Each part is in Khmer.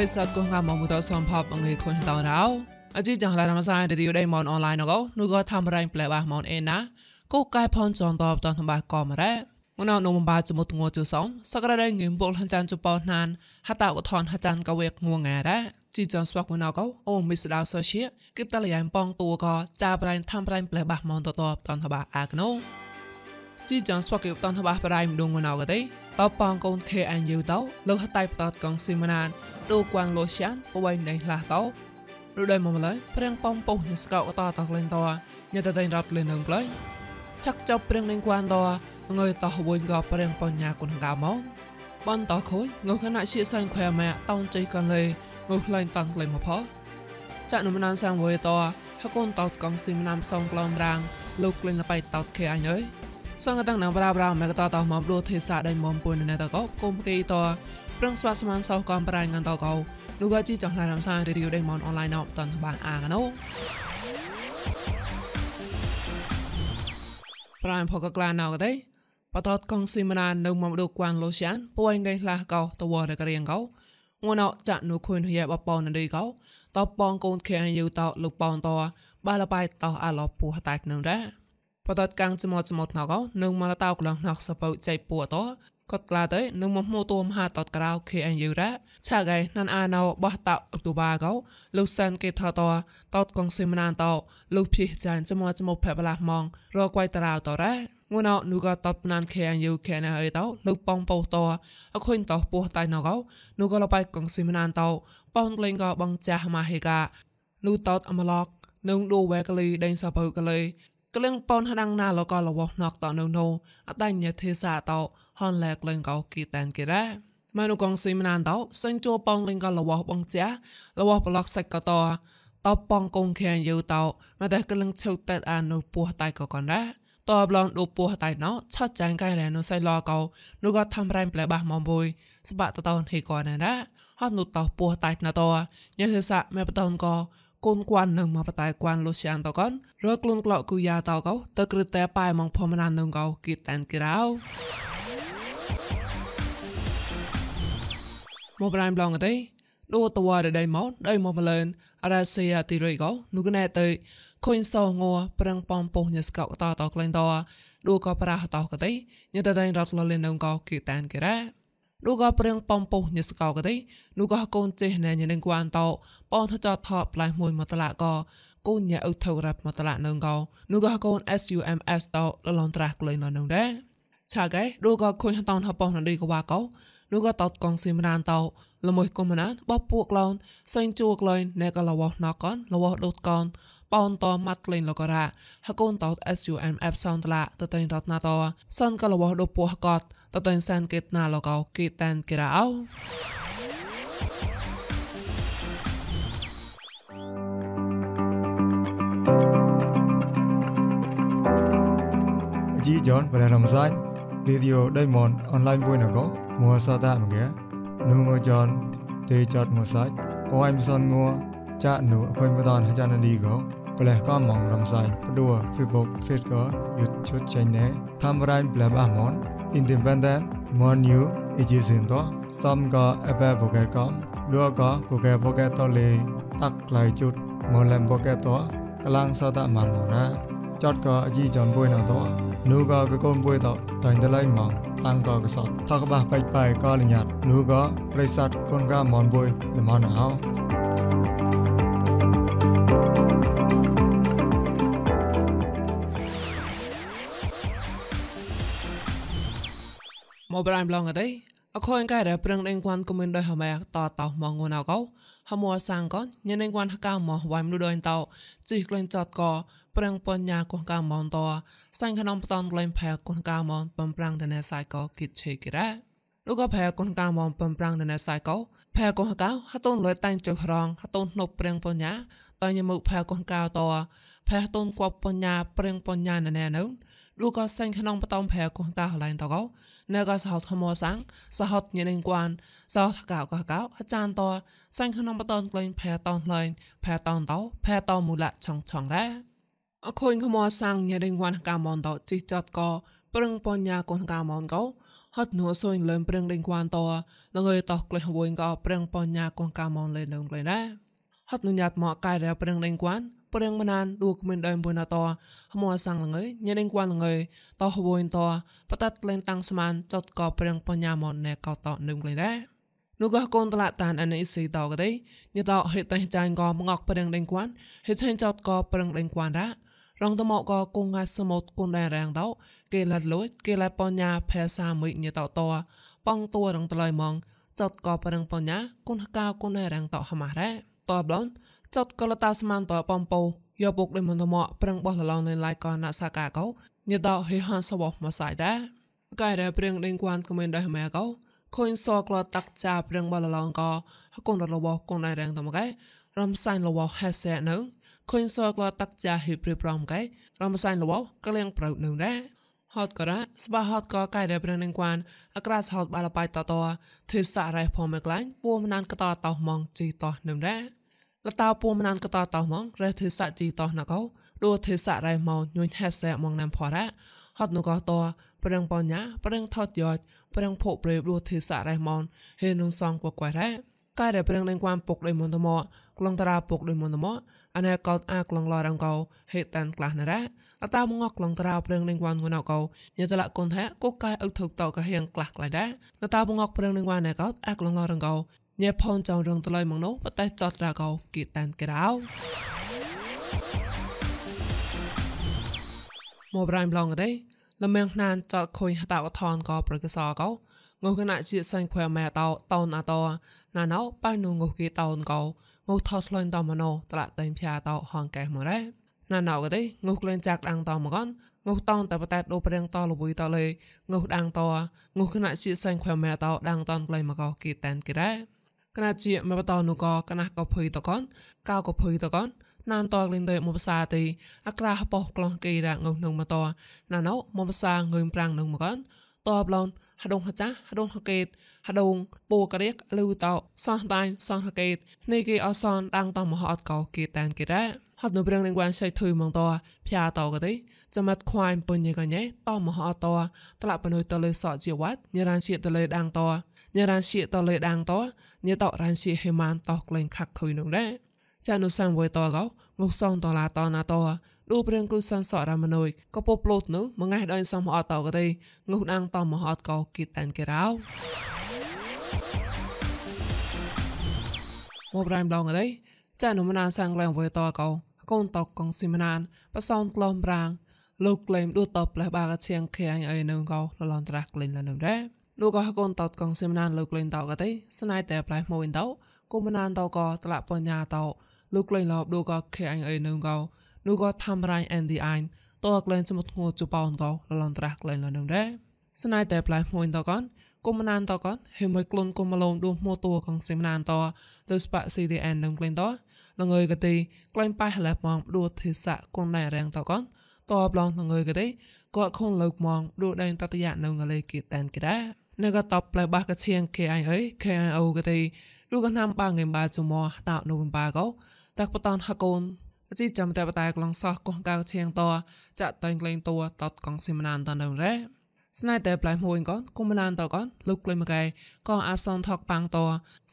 រិស័តកងកមមុតសំផបអងេខុញតរោអជីចងឡានមសាយរីយដេមនអនឡាញកោនូក៏ធ្វើរៃប្លែបាមនអេណាកូកែផនចងតបតនបាក៏មរ៉ាមណៅនំបាចមុតងួជសងសក្រដៃងឹមបុលហចានជបណានហតាវថនហចានកវេកងួងរ៉ាជីចងស្វាក់មណៅកោអូមីស្ដាសោជាគិតតលយ៉ាងប៉ងតួក៏ចាប្រៃធ្វើរៃប្លែបាមនតតបតនបាអាកណូជីចងស្វាក់គិតនបាប្រៃមដងងណៅកទេ តបបងកូនខេអានយូតោលើហតៃបតតកងស៊ីមណានដូគួនលោសានបវៃណៃខ្លះតោរដៃមកឡើយព្រៀងប៉ំពុះញស្កោតតក្លែងតញ៉តតៃរត់លេនឹងក្លែងឆាក់ចាប់ព្រៀងនឹងគួនតងើយតោវិញក៏ព្រៀងបញ្ញាគុណកៅមកបានតខូចងើខណៈជាសាញ់ខ្វែម៉ែតោនជ័យកនលេងើក្លែងតាំងក្លែងមកផចាក់នំណានសាំវយតហកូនតោកងស៊ីមណាមសងក្លំរាងលោកក្លែងលបៃតោតខេអញអើយ សងតាំងណាប្រាប្រាមកតតមកព្រោះទេសាដៃមុំពុនណែតកោគុំគីតប្រងស្វាស្មានសោកំប្រាញ់ងតកោនោះក៏ជីចង់ឡានំសារីឌីយោដៃមនអនឡាញអបតនបាអាកណូប្រាំផកក្លាណៅកទេបតតកងស៊ីមណានៅមកដូគួនលោសានពួយដេខ្លះកោតវរករៀងកោងួនអចាក់នោះខុនហៀបបនដីកោតបងកូនខែយូតលោកបងតបាលបាយតអាឡពូហតៃនឹងដែរ បតតកាំងចមត់ចមត់ណកនឹងមកតៅក្លងណកសពៅចៃពូតក៏ក្លាទៅនឹងមកម៉ូតមហាតតក្រៅ KNU រ៉ាឆាកៃណានអាណៅបោះតអុកទូបាកោលោកសានគេថតតតកងសិមណានតលោកភីចានចមត់ចមត់ផែបឡាម៉ងរកួយតារៅតរ៉ាងួនអនុក៏តបណាន KNU ខែណាអីតលោកប៉ងពោតអខុញតពោះតៃណកោនោះក៏លបៃកងសិមណានតប៉ងលេងក៏បងចាស់ម៉ាហេកានោះតតអមឡកនឹងដូវែកលីដេញសបើកលី ក្លឹងប៉នហដាងណាលកលវណកតនៅណូអដញ្ញទេសាតោហនលែក្លឹងកោគីតានគេរ៉ាម៉ានុកងស៊ីមណានតោសេញជួប៉ងលឹងកលវបងជាលវប្លកសាច់កតោតប៉ងកងខានយូតោមកតែក្លឹងឈៅតែអានុពោះតៃកកនរ៉ាតបឡងដូពោះតៃណោឆាត់ចាញ់កែរ៉ានុសៃឡកោនោះក៏ធ្វើរ៉ៃប្លែបាស់មកបុយស្បាក់តតោហេកនណាហត់នោះតោពោះតៃណតោញ៉េសសាមេបតនក៏ កូនគួននឹងមកបតៃគួនលុសយ៉ាងតកនរកលូនក្លោកគូយ៉ាតកោតក្រឹតែប៉ៃម៉ងផមណាននឹងកោគីតានគីរោមកប្រៃប្លងទេដូតវ៉ាដៃមកដៃមកម្លឿនអរ៉ាសេយ៉ាទីរីកោនោះកណែទៅខុញសងងัวប្រឹងប៉ំពុះញស្កោតតក្លែងតដូក៏ប្រាស់តកទេញតតែរត់លលេននឹងកោគីតានគីរ៉ា នោះក៏ព្រៀងបំពុះញស្កោក៏ទេនោះក៏កូនចេះណែញនឹងគួនតោបងថចតថផ្លែមួយមកតឡាក៏កូនញ៉ៅថៅរ៉ាប់មកតឡានឹងក៏នោះក៏កូន SUMS តោលលនត្រាស់ក្លែងនៅនឹងដែរឆាកែនោះក៏ខុញតនហបនឌីក៏វាក៏នោះក៏តតកងស៊ីមរានតោល្មួយគុំណានបបពួកឡោនសេងជួក្លែងណែក៏លវណកនលវដូតកនបនតម៉ាត់ក្លែងលករ៉ាហកូនតោ SUMF សនតឡាតតៃរតណាតសនក៏លវដូពោះកត Tato en san ket na lo kao ket tan kira ao. Ji John và làm sai. Radio Diamond online vui nào có mua sa ta mà ghé. Nu mua John tê chọt mua sai. Có em son mua cha nụ khơi mua đòn hay cha nó đi có. ប្លែក៏មងរំសាយព្រោះ Facebook Fit ក៏យុទ្ធឈុតចេញណែតាមរ៉ៃប្លែបអាម៉ុន independent monu ejisin do sam ga abe boger kam lo ga ko ge boger to le tak lai chut mo lem boger to kalang sa ta man mo na chot ga aji jon boy na do lo ga ko kon boy do tain da lai ma tang ga ga sa thak ba pai pai ka le nyat lo ga rai sat kon ga mon boy le ma na ប្រៃប្លងអីអខូនកែរប្រឹងដេងគួនគមិនដោយហមែតតោមកងួនអកោហមួសាងកនញ៉េងគួនហកៅមកវ៉ៃមលុដោយតោជីក្លែងចតកប្រឹងបញ្ញាគួនកៅមនតសាញ់ខនំបតនក្លែងផែគួនកៅមនបំប្រាំងដណែសាយកគិតឆេគិរ៉ា លោកក៏ផែគួនកៅមនបំប្រាំងដណែសាយកផែគួនកៅហតូនលយតាញ់ចុះរងហតូនណប់ប្រឹងបញ្ញាតញមុផែគួនកៅតផែតូនគប់បញ្ញាប្រឹងបញ្ញាណែនៅលោកក៏សេញក្នុងបតំផែគងតាឡៃតកោណែក៏សហថ្មសាំងសហតញ៉េងគួនសហកៅកកៅអាចារ្យតសេញក្នុងបតំក្លែងផែតនឡៃផែតនតោផែតមូលៈឆងឆងដែរអខូនខមសាំងញ៉េដេងវ៉ាន់កាមនតជីចតកប្រឹងបញ្ញាកូនកាមនកោ ហត់នួសុញលើមប្រឹងដេងវ៉ាន់តលងើយតក្លេះវួយកោប្រឹងបញ្ញាកូនកាមនលេនឹងលេណាហត់នុញាតមកកាយរប្រឹងដេងវ៉ាន់ប្រឹងមណានឌូគ្មានដើមបុនតហមសាំងលងើយញ៉េដេងវ៉ាន់លងើយតវួយតបតាត់លេងតាំងស្មានចតកប្រឹងបញ្ញាមនណែកោតនឹងលេណានោះក៏កូនតឡាតានអានេះស៊ីតកទេញ៉តហេតតែចាញ់ក៏មកប្រឹងដេងគួនហេឆេងចតក៏ប្រឹងដេងគួនដែរ រងតមកក៏គងងាសមុតគុនដែររាំងតោគេលាត់លួយគេឡាបញ្ញាផែសាមួយញតតបងតួរងតឡៃម៉ងចតក៏ប្រឹងបញ្ញាគុនកាគុនដែររាំងតហម៉ារ៉ាតបឡនចតក៏លតាស្មានតបំពោយកពុកដេមន្តមកប្រឹងបោះលឡងនៅឡៃក៏ណាសាកាកោញតហេហានសបមកសាយដែរកាយរ៉ាព្រៀងដេងគួនក៏មានដែរម៉ែកោខូនសក្លតាក់ចាប្រឹងបលឡងក៏ហកូនរលបកូនដែររាំងតមកែរំសាញ់លវហេសែនៅ ខុញសក្លតាក់ចាហេព្រីប្រំកែរំសាញ់លវក៏លៀងប្រៅនៅដែរហត់ក៏រ៉ាស្បាហត់ក៏កែដែលប្រនឹងគួនអក្រាសហត់បាល់បៃតតទេសារ៉េផមក្លាញ់ពួមណានកតតោម៉ងជីតោនឹងដែរលតាពួមណានកតតោម៉ងរះទេសជីតោណកោដួទេសារ៉េម៉ងញុញហេសែម៉ងណាំផរ៉ាហត់នោះក៏តប្រឹងបញ្ញាប្រឹងថតយោជប្រឹងភពប្រេបដួទេសារ៉េម៉ងហេនុងសងកកែរ៉ា កែដែលប្រឹងនឹងគួនពុកដោយមន្តមកក្លងតារាពុកដោយមន្តមកអានកោតអាក្លងឡរងកោហេតានក្លាស់ណារ៉ាអតាមងក្លងតារាប្រឹងនឹងគួនងណកោយតលកុនថាកុកកែអុកធុកតកហៀងក្លាស់ក្លាយដែរនតាមងប្រឹងនឹងគួនណកោតអាក្លងឡរងកោញ៉ែផនចောင်းរងតលៃមកនោះបតែចតរាកោគីតានក្រៅមកប្រៃម្លងទេ លមៀងណានចតខុយហតកថនក៏ប្រកសកោងូគណៈជាសាញ់ខ្វែម៉ែតោតោនអតោណាណៅប៉ៃនូងូគីតោនកោងូថតលុញតមណោតឡាតែងភៀតោហងកែមករ៉េណាណៅក៏ទេងូក្លែងចាក់ដាំងតមកនងូតោនតែបតែដូប្រៀងតលបុយតលេងូដាំងតងូគណៈជាសាញ់ខ្វែម៉ែតោដាំងតនប្លៃមកោគីតែនគីរ៉េគណៈជាមេបតោនូកោគណៈកោភុយតកនកៅកោភុយតកន ណានតក្លែងទៅមកភាសាទីអក្រាបោះក្លោះគេរ៉ងងនឹងមកតណាណៅមកភាសាងើមប្រាំងនឹងមកនតបឡនហដងហចាហដងហកេតហដងពូករៀកលឺតោសោះតាញសោះហកេតនេះគេអសនដាំងតមហអត់កោគេតានគេដែរហត់នៅប្រឹងនឹងបានសៃធុយមកតផ្យាតក៏ទេចាំត់ខ្វាយពុញកញ៉េតមហអត់តត្លាក់បនុយតលើសក់ជាវត្តញរានជាតលើដាំងតញរានជាតលើដាំងតញតរានជាហេម៉ានតក្លែងខាក់ខុយនោះដែរ ចានុសាំវយតកោងុសងតឡាតណាតឌូព្រៀងគូសានសរមនុយក៏ពប្លូតនោះមងៃដល់សំអត់តក៏ទេងុដាងតមអត់ក៏គិតតានគេរោមកប្រៃម្ដងទេចានុមណានសាំងឡើងវយតកោកូនតកកងស៊ីមណានបសោនក្លំប្រាងលោកក្លែមដួតតផ្លេះបាកឈៀងខៀងអីនៅកោលលនត្រាស់ក្លែងលនៅដែរលោកក៏កូនតតកងស៊ីមណានលោកក្លែងតក៏ទេស្នៃតែផ្លែមួយតោ គុំណានតក៏ត្លាក់បញ្ញាតោលោកក្លែងលបដូក៏ខៀងអីនៅកោនោះក៏ทำរៃ and the ein តើក្លែងចមុតងួចបោនកោលនត្រាស់ក្លែងលនឹងដែរស្នៃតែផ្លែមួយតកនគុំណានតកនហេមួយក្លូនគុំមឡងដួមួតួកងសិមណានតទៅស្បាក់ CDN នឹងក្លែងតលងើយកទីក្លែងប៉ៃហឡែម៉ងដួទេសៈគុនណែរាំងតកនតបឡងលងើយកទីក៏ខុនលើកម៉ងដួដែងតតយៈនៅងលេគីតានគេដែរនៅក៏តបផ្លែបាក់កឈៀង KIA KIO កទី ឌូកណាំបាងងេបាជមោតោនៅបាកោតាក់បតនហកូនជីចាំតែបតែក្លងសោះកោះកៅឈៀងតចាក់តែងក្លែងតួតតកងសិមណានតនៅរ៉េស្នៃតែផ្លែមួយកនគុំណានតកនលុកក្លែមកែក៏អាសនថកប៉ាំងត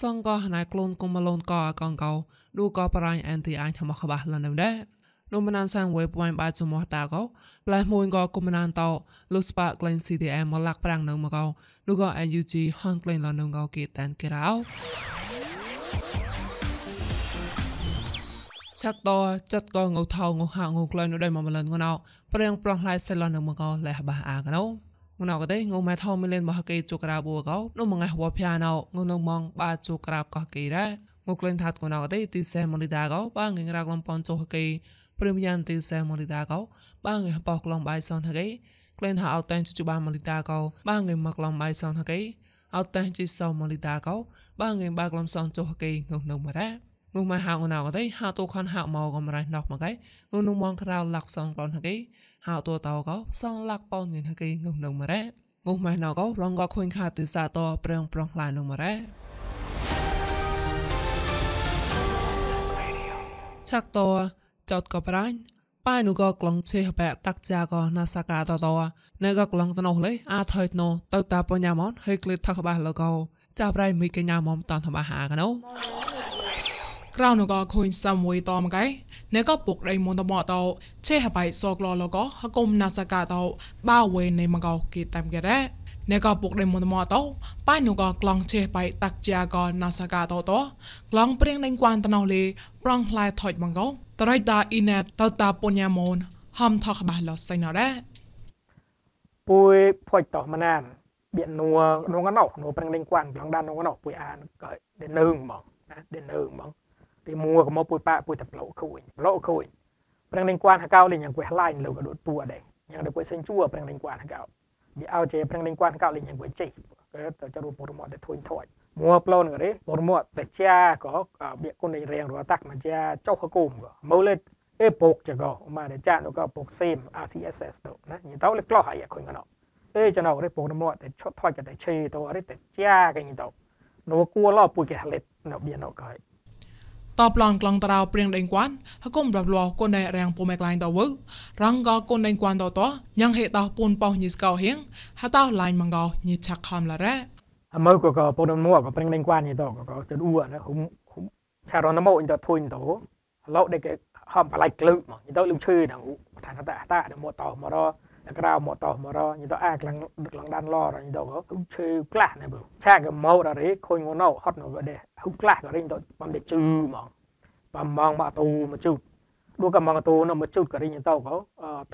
សងក៏ណៃក្លូនគុំមឡូនក៏កងកោឌូក៏បរាញ់អេនទីអញថ្មខបាស់លនៅដែរនោះមណានសាងវេពួយបាចសមោះតាកោផ្លែមួយក៏គុំណានតលុស្បាក្លែង CDM មកលាក់ប្រាំងនៅមកកោនោះក៏ AUG ហនក្លែងលនៅកោគេតានគេរោ ឆាក់តចាត់កងងថោងហាងងក្លែនៅដៃមកម្លិនងណៅព្រៀងប្រងឡៃសេឡននៅមកលះបាអាកណៅងណៅកទេងម៉ែថោមីលេនមកកេជូក្រាបួកោនោះមកហវភាណៅងនៅមងបាជូក្រាបកោកេរ៉ាងក្លែនថាត់ងណៅកទេទីសេមលីដាកោបាងងរកលំប៉ុនជូកេព្រៀមយ៉ាងទីសេមលីដាកោបាងងបោក្លំបាយសនហកេក្លែនថាអត់តែងជូបាមលីដាកោបាងងមកលំបាយសនហកេអត់តែងជីសោមលីដាកោបាងងបាក្លំសនជូកេងនៅមករ៉ា ងុំមកហៅណៅកទេហៅតូខនហៅមកកំរៃណោះមកឯងុំនងមងក្រៅលាក់សងប្លន់ហកេហៅតូតោកោសងលាក់ប៉ោងិនហកេងុំនឹងមករ៉េងុំមកណៅកោរងកខុញខាទិសាតប្រងប្រងឡាននឹងមករ៉េឆាក់តចតកបរាញ់ប៉ៃនូក៏ក្លងឆេបែតាក់ចាក៏ណាសាកាតតណែក៏ក្លងតនោះលេអាថៃណូទៅតាបញ្ញាមនហើយក្លិតថកបាលកោចាប់រៃមីកញ្ញាមមតនតបហាកណូ ក្រៅនោះក៏ខូនសាមួយតមកឯណែក៏ពុកដៃមុនតមកតឆេហបៃសកលលកហកុំណាសាកាតបាវេនៃមកោគីតាមគេរ៉ាណែក៏ពុកដៃមុនតមកតប៉ៃនោះក៏ក្លងឆេបៃតាក់ចាក៏ណាសាកាតតក្លងព្រៀងដេងគួនតនោះលេប្រងផ្លែថុចមកោតរៃតាអ៊ីណែតតតាពញ្ញាមនហំថកបាឡសៃណរ៉ាពួយផុចតោះមណានបៀននួនងណោនួប្រឹងលេងគួនប្រងដាននងណោពួយអានក៏ដេនងហ្មងណាដេនងហ្មង ទីមួក៏មកពួយប៉ាពួយតប្លោខូចប្លោខូចប្រឹងលេងគួនហកៅលេងយ៉ាងពួយឡាញលោកក៏ដួតពួដែរយ៉ាងដល់ពួយសេងជួប្រឹងលេងគួនហកៅវាអោជេប្រឹងលេងគួនហកៅលេងយ៉ាងពួយចេះក៏ទៅចរូបរមត់ទៅធួយថួយមួប្លូនក៏ទេបរមត់តែជាក៏បៀកគុនរៀងរតាក់មកជាចុះហកុំក៏មើលលេអេពុកចក៏មកតែចានោះក៏ពុកសេម RCSS ទៅណាញទៅលេក្លោះហើយខុញក៏ណោអេចំណោរេពុកនមត់តែឈុតថយក៏តែឆេទៅរេតែជាក៏ញទៅនោះគួរឡោពុយគេលេតនៅបៀណោក៏ តបឡងក្លងត្រៅព្រៀងដេងគួនហគុំរាប់លកូនដែលរាំងពុំឯក្លាញ់តវរងកកូនដេងគួនតតញ៉ាងហេតោពូនប៉ោញីស្កោហៀងហតោឡាញ់មងកោញីឆាក់ខំឡារ៉ាអមើក៏ក៏ពូនមួក៏ប្រឹងដេងគួនយទៅក៏ទៅអ៊ូណាហុំឆារនម៉ូអ៊ីទៅធុញទៅឡោដេកហំបលៃក្លឹមកយទៅលឹមឈឺណាថាតាតាដមកតមករ ក្រៅមកតមករយទៅអាក្លាំងដឹកឡើងដានឡរយទៅក៏ឈឺក្លាស់ណាបើឆាកម៉ូដរេខុញងណោហត់នៅក៏ដែរហុក្លាស់ក៏រិញទៅបំដេជឺហ្មងបំមងមកទូមកជូតដួកំងទូនៅមកជូតក៏រិញទៅក៏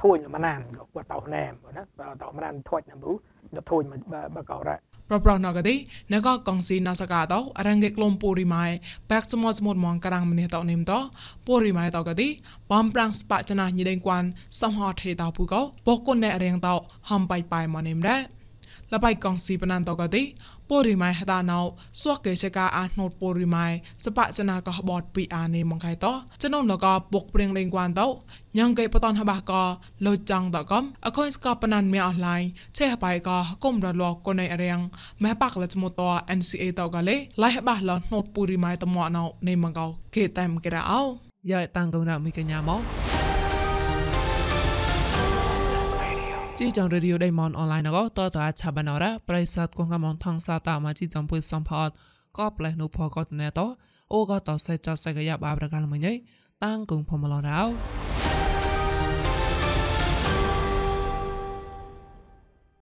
ធួញមកណានក៏គាត់តោណែមណាតោមណានធួចណាបើទៅធួញមកបកោរ៉ា ប្រប្រណកទេណកកងស៊ីណាសកាតោរងេក្លុំពូរីម៉ៃបែកសមត់សមត់មងក្រាំងម្នេះតោនិមតោពូរីម៉ៃតោកទេបំប្រាំងស្បាចណាញីដេងគួនសំហតហេតោពូកោបកគុនណែរៀងតោហំបៃបៃមកនិមរ៉ា លបៃកងស៊ីបណានតកទីពូរីម៉ៃហតាណៅសួកកេចកាអាណូតពូរីម៉ៃសបចនាកបតពីអានេមកខៃតចំណងលកពុកព្រៀងលេងគួនតោញ៉ងកេបតនហបះកលោចាំងតកំអខុនស្កបណានមីអនឡាញឆេហបៃកគុំរលកកណៃរៀងម៉ែបាក់លចមត NCA តកលេឡៃហបះលណូតពូរីម៉ៃតមអណៅនេមកោគេតែមកេរអោយ៉ាតាំងកងរមីកញ្ញាមក ជីចងរេឌីអូដេម៉ុនអនឡាញក៏តតអាចឆាបានរ៉ាប្រិស័តគងកំងថងសាតាមកជីចងពុយសំផតក៏ផ្លេះនូផក៏ណែតអូក៏តសេចចសេកយ៉ាបាប្រកាលមួយញ៉ៃតាំងគងផមឡរោ